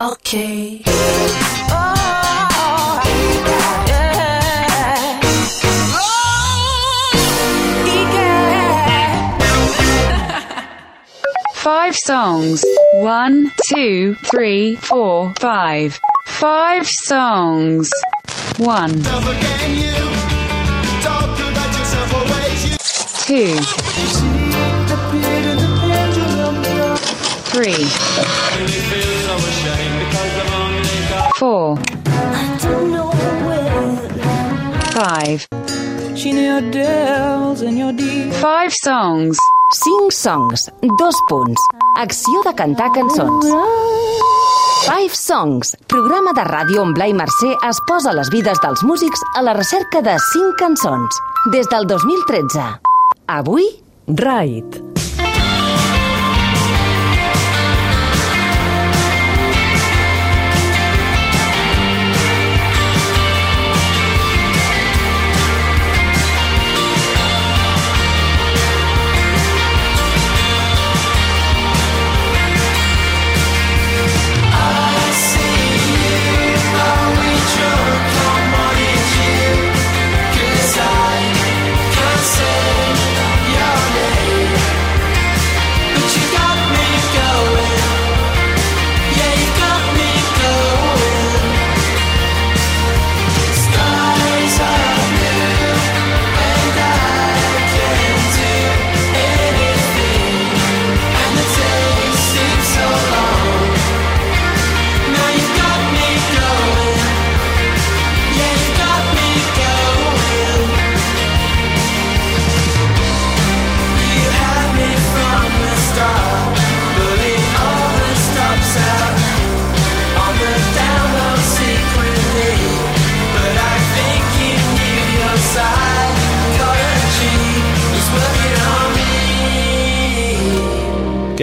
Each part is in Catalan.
Okay. Five songs. One, two, three, four, five. Five songs. One, two, three, four, five. Five songs. 5 songs, dos punts. Acció de cantar cançons. Five Songs, programa de ràdio on Blai Mercè es posa les vides dels músics a la recerca de 5 cançons. Des del 2013. Avui, Right.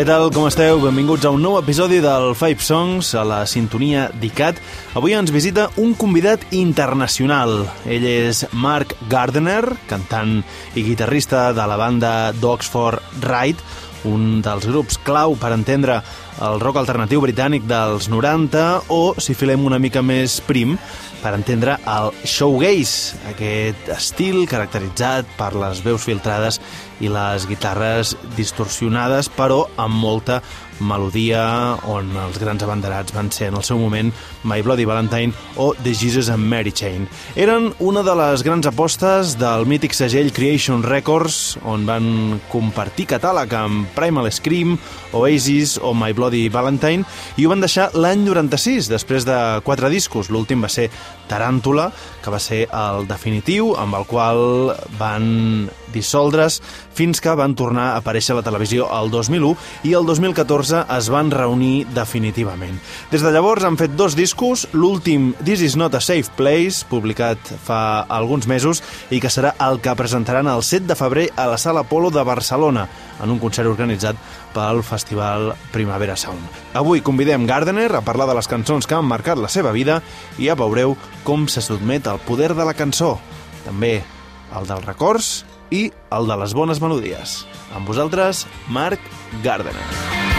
Tal, com esteu? Benvinguts a un nou episodi del Five Songs, a la sintonia d'ICAT. Avui ens visita un convidat internacional. Ell és Mark Gardner, cantant i guitarrista de la banda d'Oxford Ride, un dels grups clau per entendre el rock alternatiu britànic dels 90 o, si filem una mica més prim, per entendre el showgaze, aquest estil caracteritzat per les veus filtrades i les guitarres distorsionades, però amb molta melodia, on els grans abanderats van ser en el seu moment My Bloody Valentine o The Jesus and Mary Chain. Eren una de les grans apostes del mític segell Creation Records, on van compartir catàleg amb Primal Scream, Oasis o My Bloody Valentine, i ho van deixar l'any 96, després de quatre discos. L'últim va ser Taràntula, que va ser el definitiu, amb el qual van dissoldre's fins que van tornar a aparèixer a la televisió el 2001 i el 2014 es van reunir definitivament. Des de llavors han fet dos discos, l'últim This is not a safe place, publicat fa alguns mesos i que serà el que presentaran el 7 de febrer a la Sala Polo de Barcelona en un concert organitzat pel Festival Primavera Sound. Avui convidem Gardner a parlar de les cançons que han marcat la seva vida i ja veureu com se sotmet al poder de la cançó. També el dels records i el de les bones melodies. Amb vosaltres, Marc Gardner.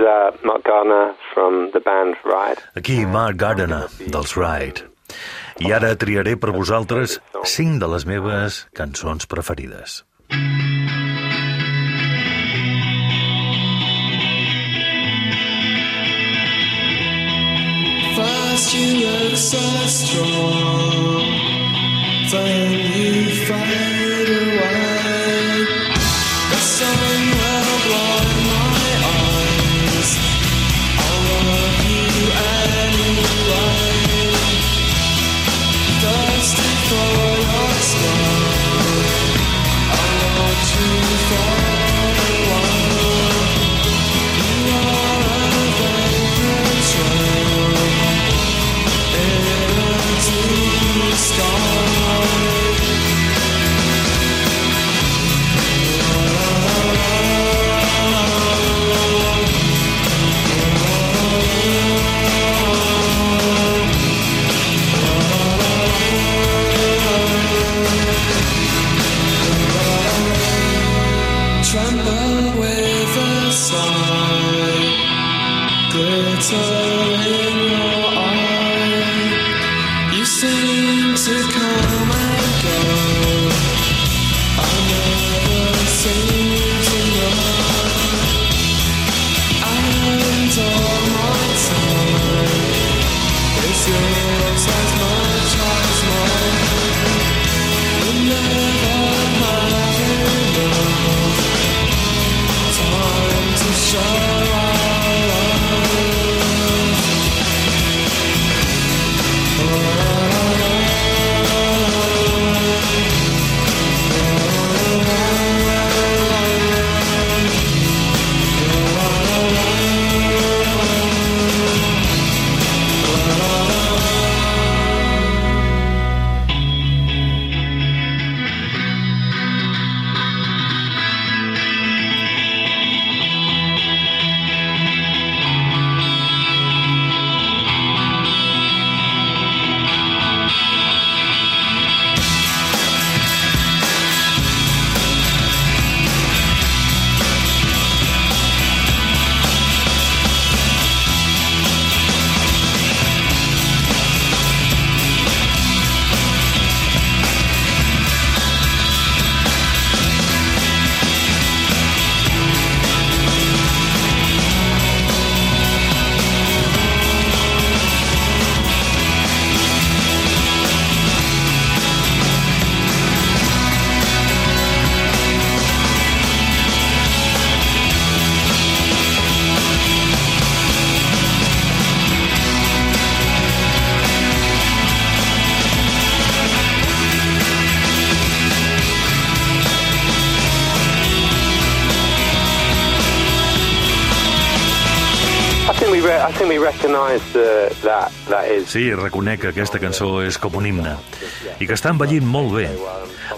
Uh, Mark Gardner from the band Ride. Aquí Mark Gardner, dels Ride. I ara triaré per vosaltres cinc de les meves cançons preferides. First you look so strong, then you fade I think we re- I think we recognise the, that that is Sí, reconec que aquesta cançó és com un himne i que està envellint molt bé.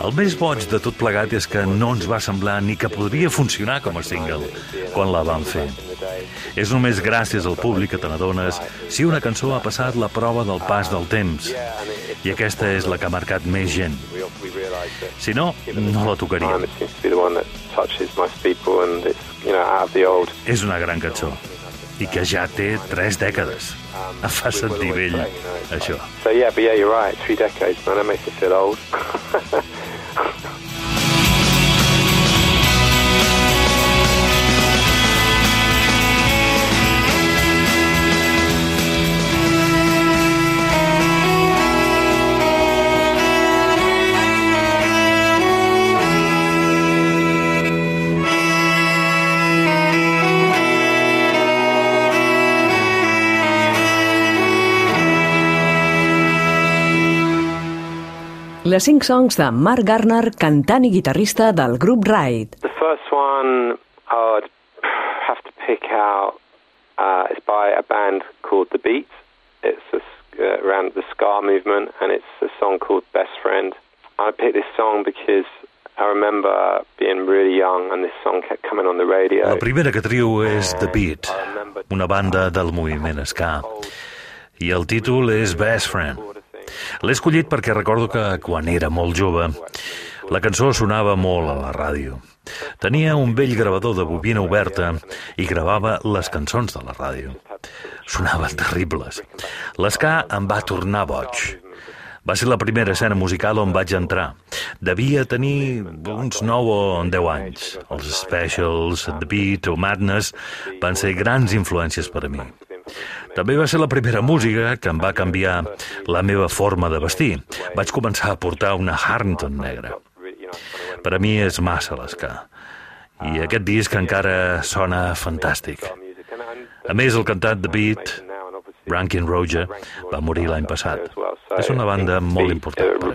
El més boig de tot plegat és que no ens va semblar ni que podria funcionar com a single quan la vam fer. És només gràcies al públic que te n'adones si una cançó ha passat la prova del pas del temps. I aquesta és la que ha marcat més gent. Si no, no la tocaríem. És una gran cançó i que ja té tres dècades. Em fa sentir vell, això. So yeah, but yeah, you're right. Three decades, man. That makes me feel old. Les 5 songs de Mark Garner, cantant i guitarrista del grup Ride. the first one I would have to pick out uh, is by a band called The Beat. It's a, s- uh, around the ska movement, and it's a song called Best Friend. I picked this song because I remember being really young, and this song kept coming on the radio. La primera que trio és The Beat, una banda del moviment ska. I el títol és Best Friend. L'he escollit perquè recordo que quan era molt jove la cançó sonava molt a la ràdio. Tenia un vell gravador de bobina oberta i gravava les cançons de la ràdio. Sonaven terribles. L'esca em va tornar boig. Va ser la primera escena musical on vaig entrar. Devia tenir uns 9 o 10 anys. Els Specials, The Beat o Madness van ser grans influències per a mi. També va ser la primera música que em va canviar la meva forma de vestir. Vaig començar a portar una Harrington negra. Per a mi és massa l'esca. I aquest disc encara sona fantàstic. A més, el cantant de Beat, Rankin Roger, va morir l'any passat. És una banda molt important per a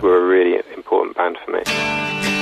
mi.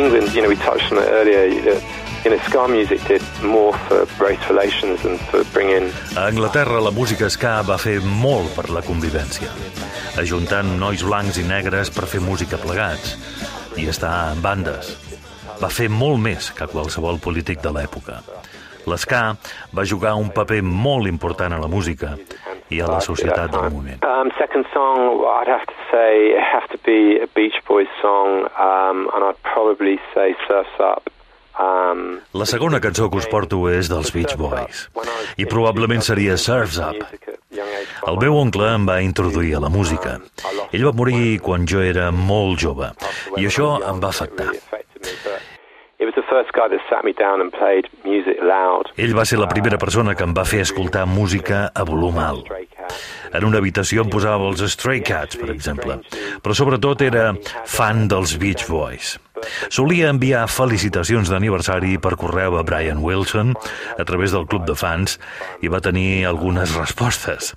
England, you know, we touched on it earlier. You you know, ska music did more for race relations and for bringing A Anglaterra la música ska va fer molt per la convivència, ajuntant nois blancs i negres per fer música plegats i estar en bandes. Va fer molt més que qualsevol polític de l'època. L'esca va jugar un paper molt important a la música i a la societat del moment. Um, second song, I'd have to say, have to be a Beach Boys song, um, and I'd probably say Surf's Up. Um, La segona cançó que us porto és dels Beach Boys i probablement seria Surf's Up. El meu oncle em va introduir a la música. Ell va morir quan jo era molt jove i això em va afectar. Ell va ser la primera persona que em va fer escoltar música a volum alt. En una habitació em posava els Stray Cats, per exemple, però sobretot era fan dels Beach Boys. Solia enviar felicitacions d'aniversari per correu a Brian Wilson a través del club de fans i va tenir algunes respostes.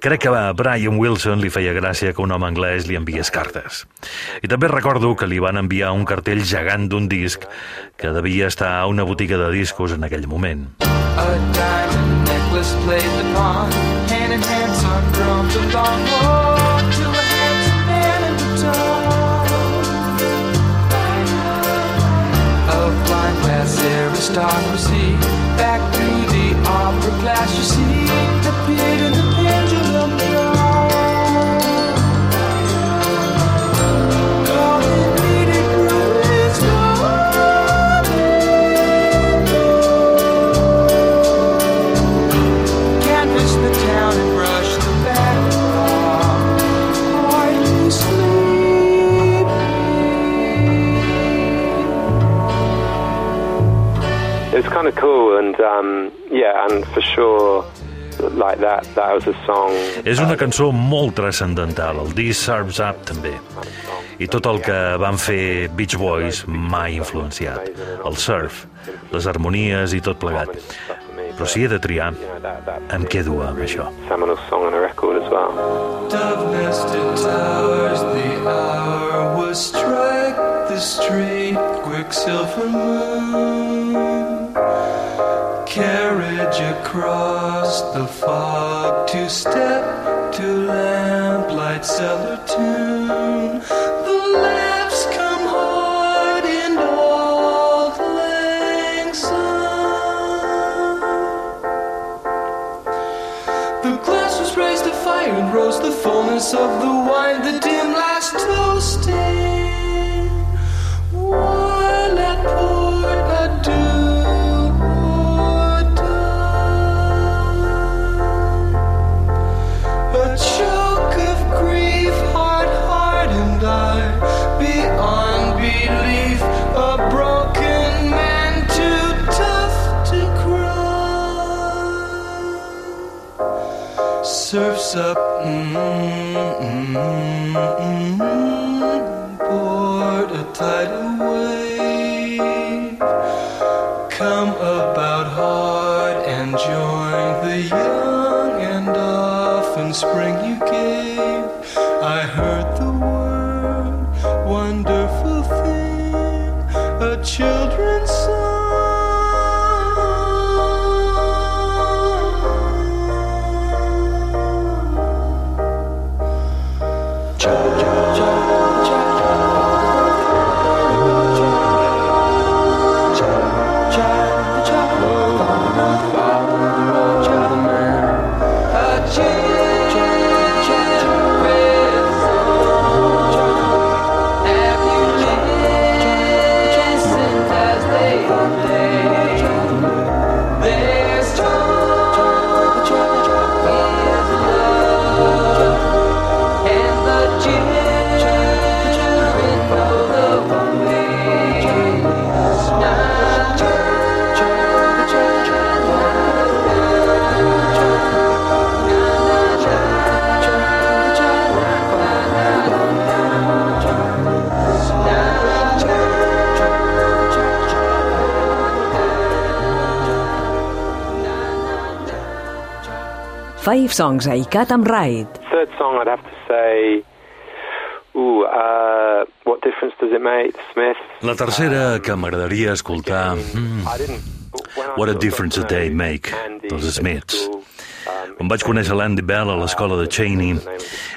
Crec que a Brian Wilson li feia gràcia que un home anglès li enviés cartes. I també recordo que li van enviar un cartell gegant d'un disc que devia estar a una botiga de discos en aquell moment. A necklace played the pawn, hand in hand, son drums along. Oh, to a handsome man in class aristocracy, back through the opera glass, you see, It was kind of cool, and um, yeah, and for sure, like that, that was a song. És una cançó molt transcendental, el disc Surf's Up també. I tot el que van fer Beach Boys m'ha influenciat. El surf, les harmonies i tot plegat. Però si he de triar, em quedo amb això. Seminal song on a record as well. Dove nested towers, the hour was strike the straight quicksilver moon. Carriage across the fog to step to lamplight cellar tune. The laughs come hard in old lang. The glass was raised to fire and rose the fullness of the wine, the dim last toasting. Up, mm, mm, mm, Five Songs a ICAT amb Ride. Third song, I'd have to say, Ooh, uh, what difference does it make? The Smiths. La tercera que m'agradaria escoltar... Mm, I I What a difference a got day make, dels Smiths. school, um, Quan vaig conèixer l'Andy Bell a l'escola de Cheney,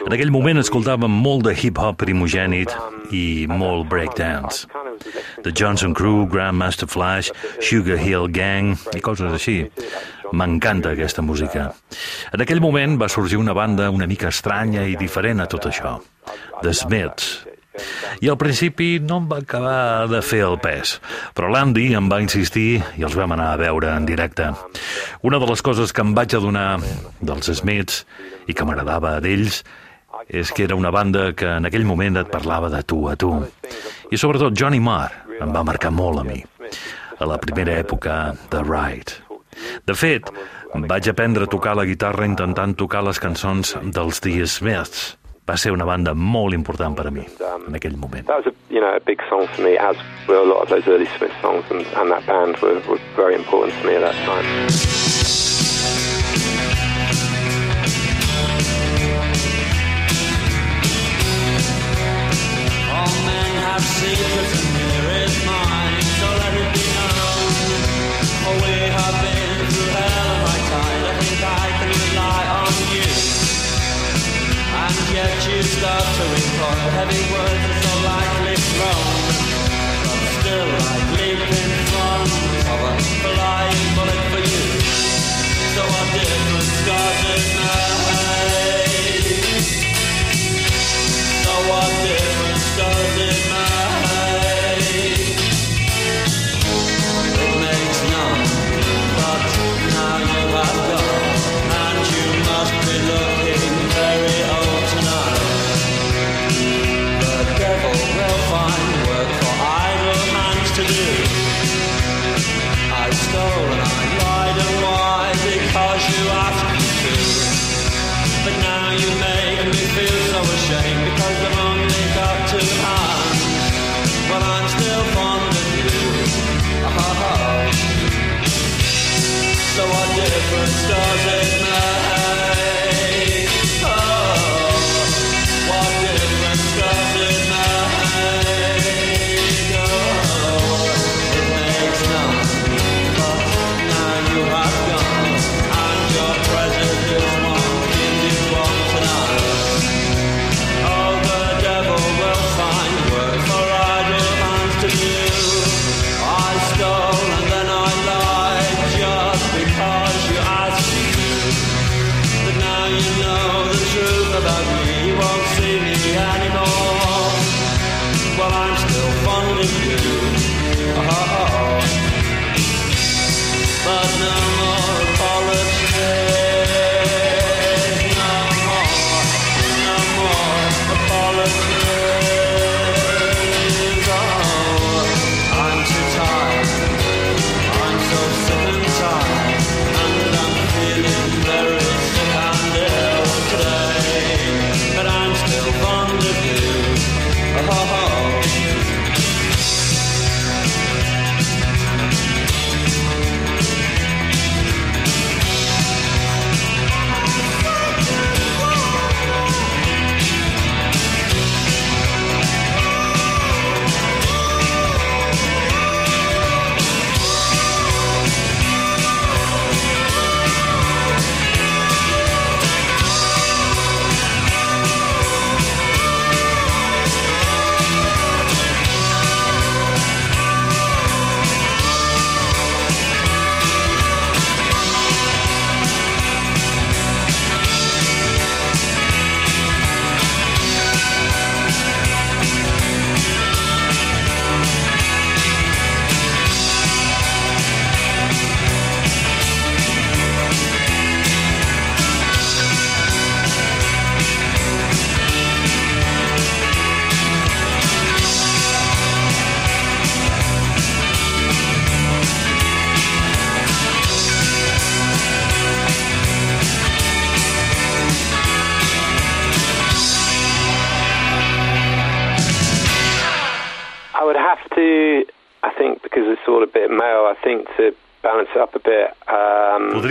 en aquell moment escoltàvem molt de hip-hop primogènit i molt breakdance. The Johnson Crew, Grandmaster Flash, Sugar Hill Gang i coses així. M'encanta aquesta música. En aquell moment va sorgir una banda una mica estranya i diferent a tot això. The Smiths. I al principi no em va acabar de fer el pes, però l'Andy em va insistir i els vam anar a veure en directe. Una de les coses que em vaig adonar dels Smiths i que m'agradava d'ells és que era una banda que en aquell moment et parlava de tu a tu. I sobretot Johnny Marr em va marcar molt a mi, a la primera època de Ride. De fet, vaig aprendre a tocar la guitarra intentant tocar les cançons dels The Smiths. Va ser una banda molt important per a mi en aquell moment. That was a you know a big song for me, as were a lot of those early Smith songs, and, and that band were, were very important to me at that time. I'm still fond of you. Oh, but no more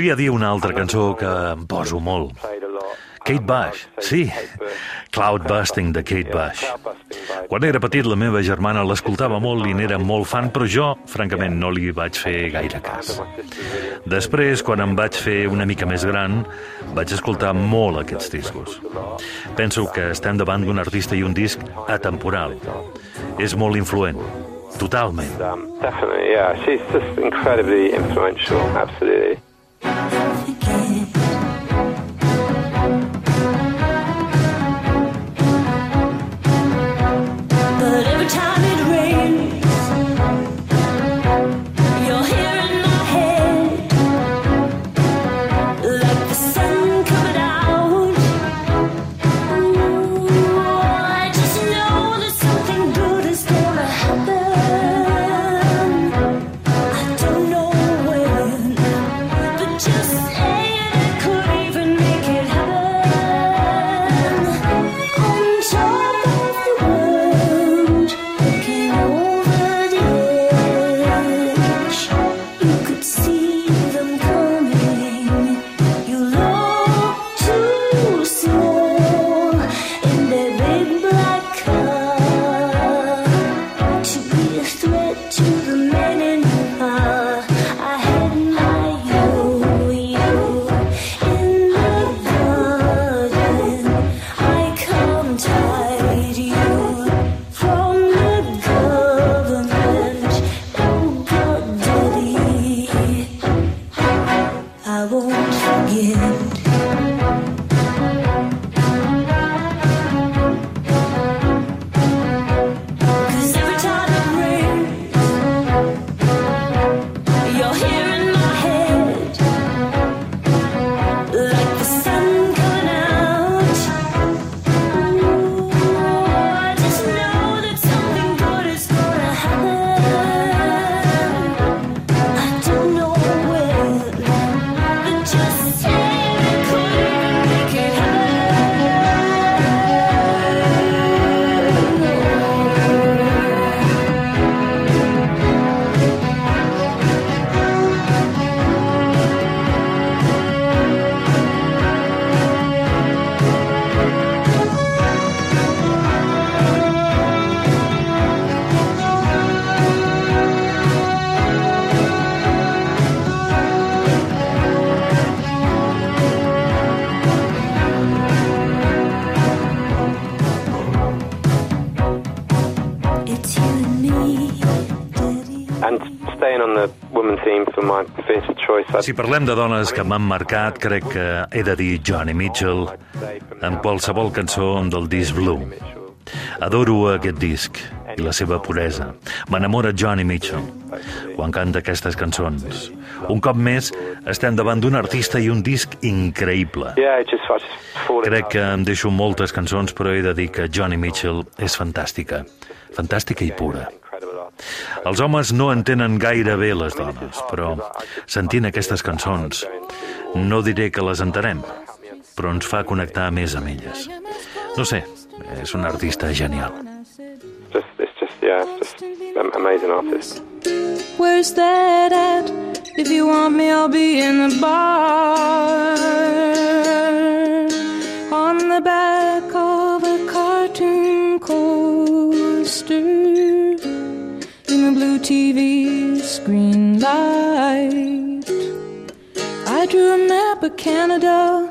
Podria dir una altra cançó que em poso molt. Kate Bush, sí. Cloud Busting de Kate Bush. Quan era petit, la meva germana l'escoltava molt i n'era molt fan, però jo, francament, no li vaig fer gaire cas. Després, quan em vaig fer una mica més gran, vaig escoltar molt aquests discos. Penso que estem davant d'un artista i un disc atemporal. És molt influent. Totalment. Um, definitely, yeah. She's just incredibly influential, absolutely. But Si parlem de dones que m'han marcat, crec que he de dir Johnny Mitchell en qualsevol cançó del disc Blue. Adoro aquest disc i la seva puresa. M'enamora Johnny Mitchell quan canta aquestes cançons. Un cop més, estem davant d'un artista i un disc increïble. Crec que em deixo moltes cançons, però he de dir que Johnny Mitchell és fantàstica. Fantàstica i pura. Els homes no entenen gaire bé les dones, però sentint aquestes cançons, no diré que les entenem, però ens fa connectar més amb elles. No sé, és un artista genial. Just, it's just, yeah, it's just an amazing artist. Where's that at? If you want me, I'll be in the bar. TV screen light. I drew a map of Canada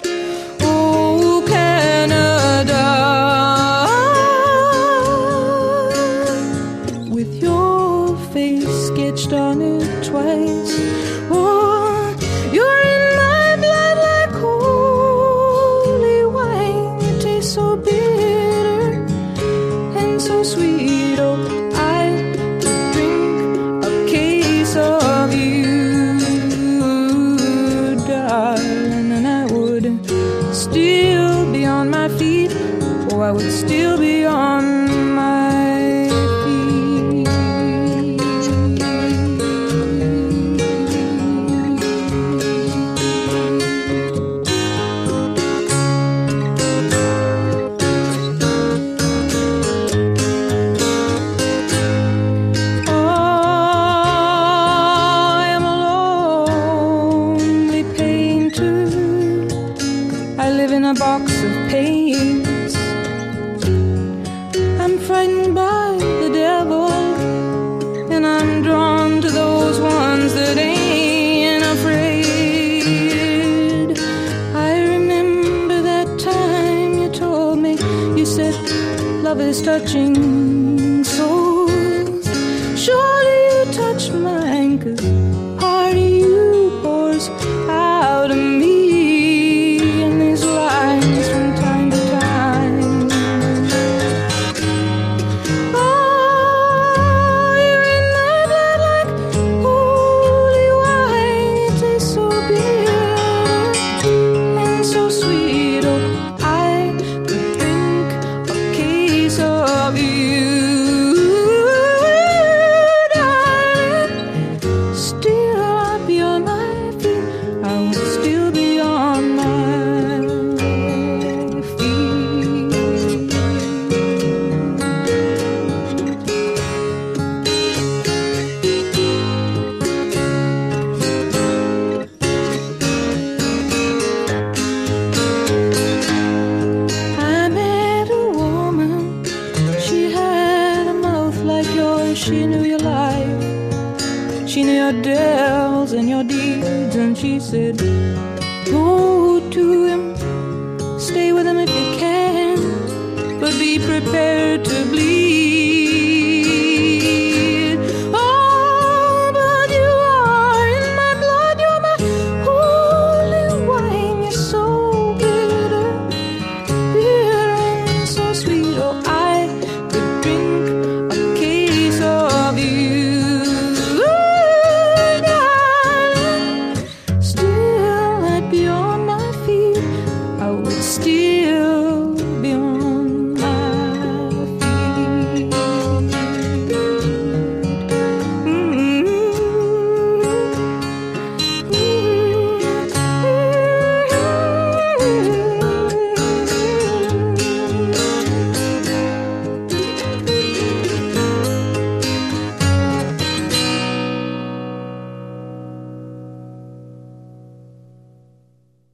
be prepared to bleed.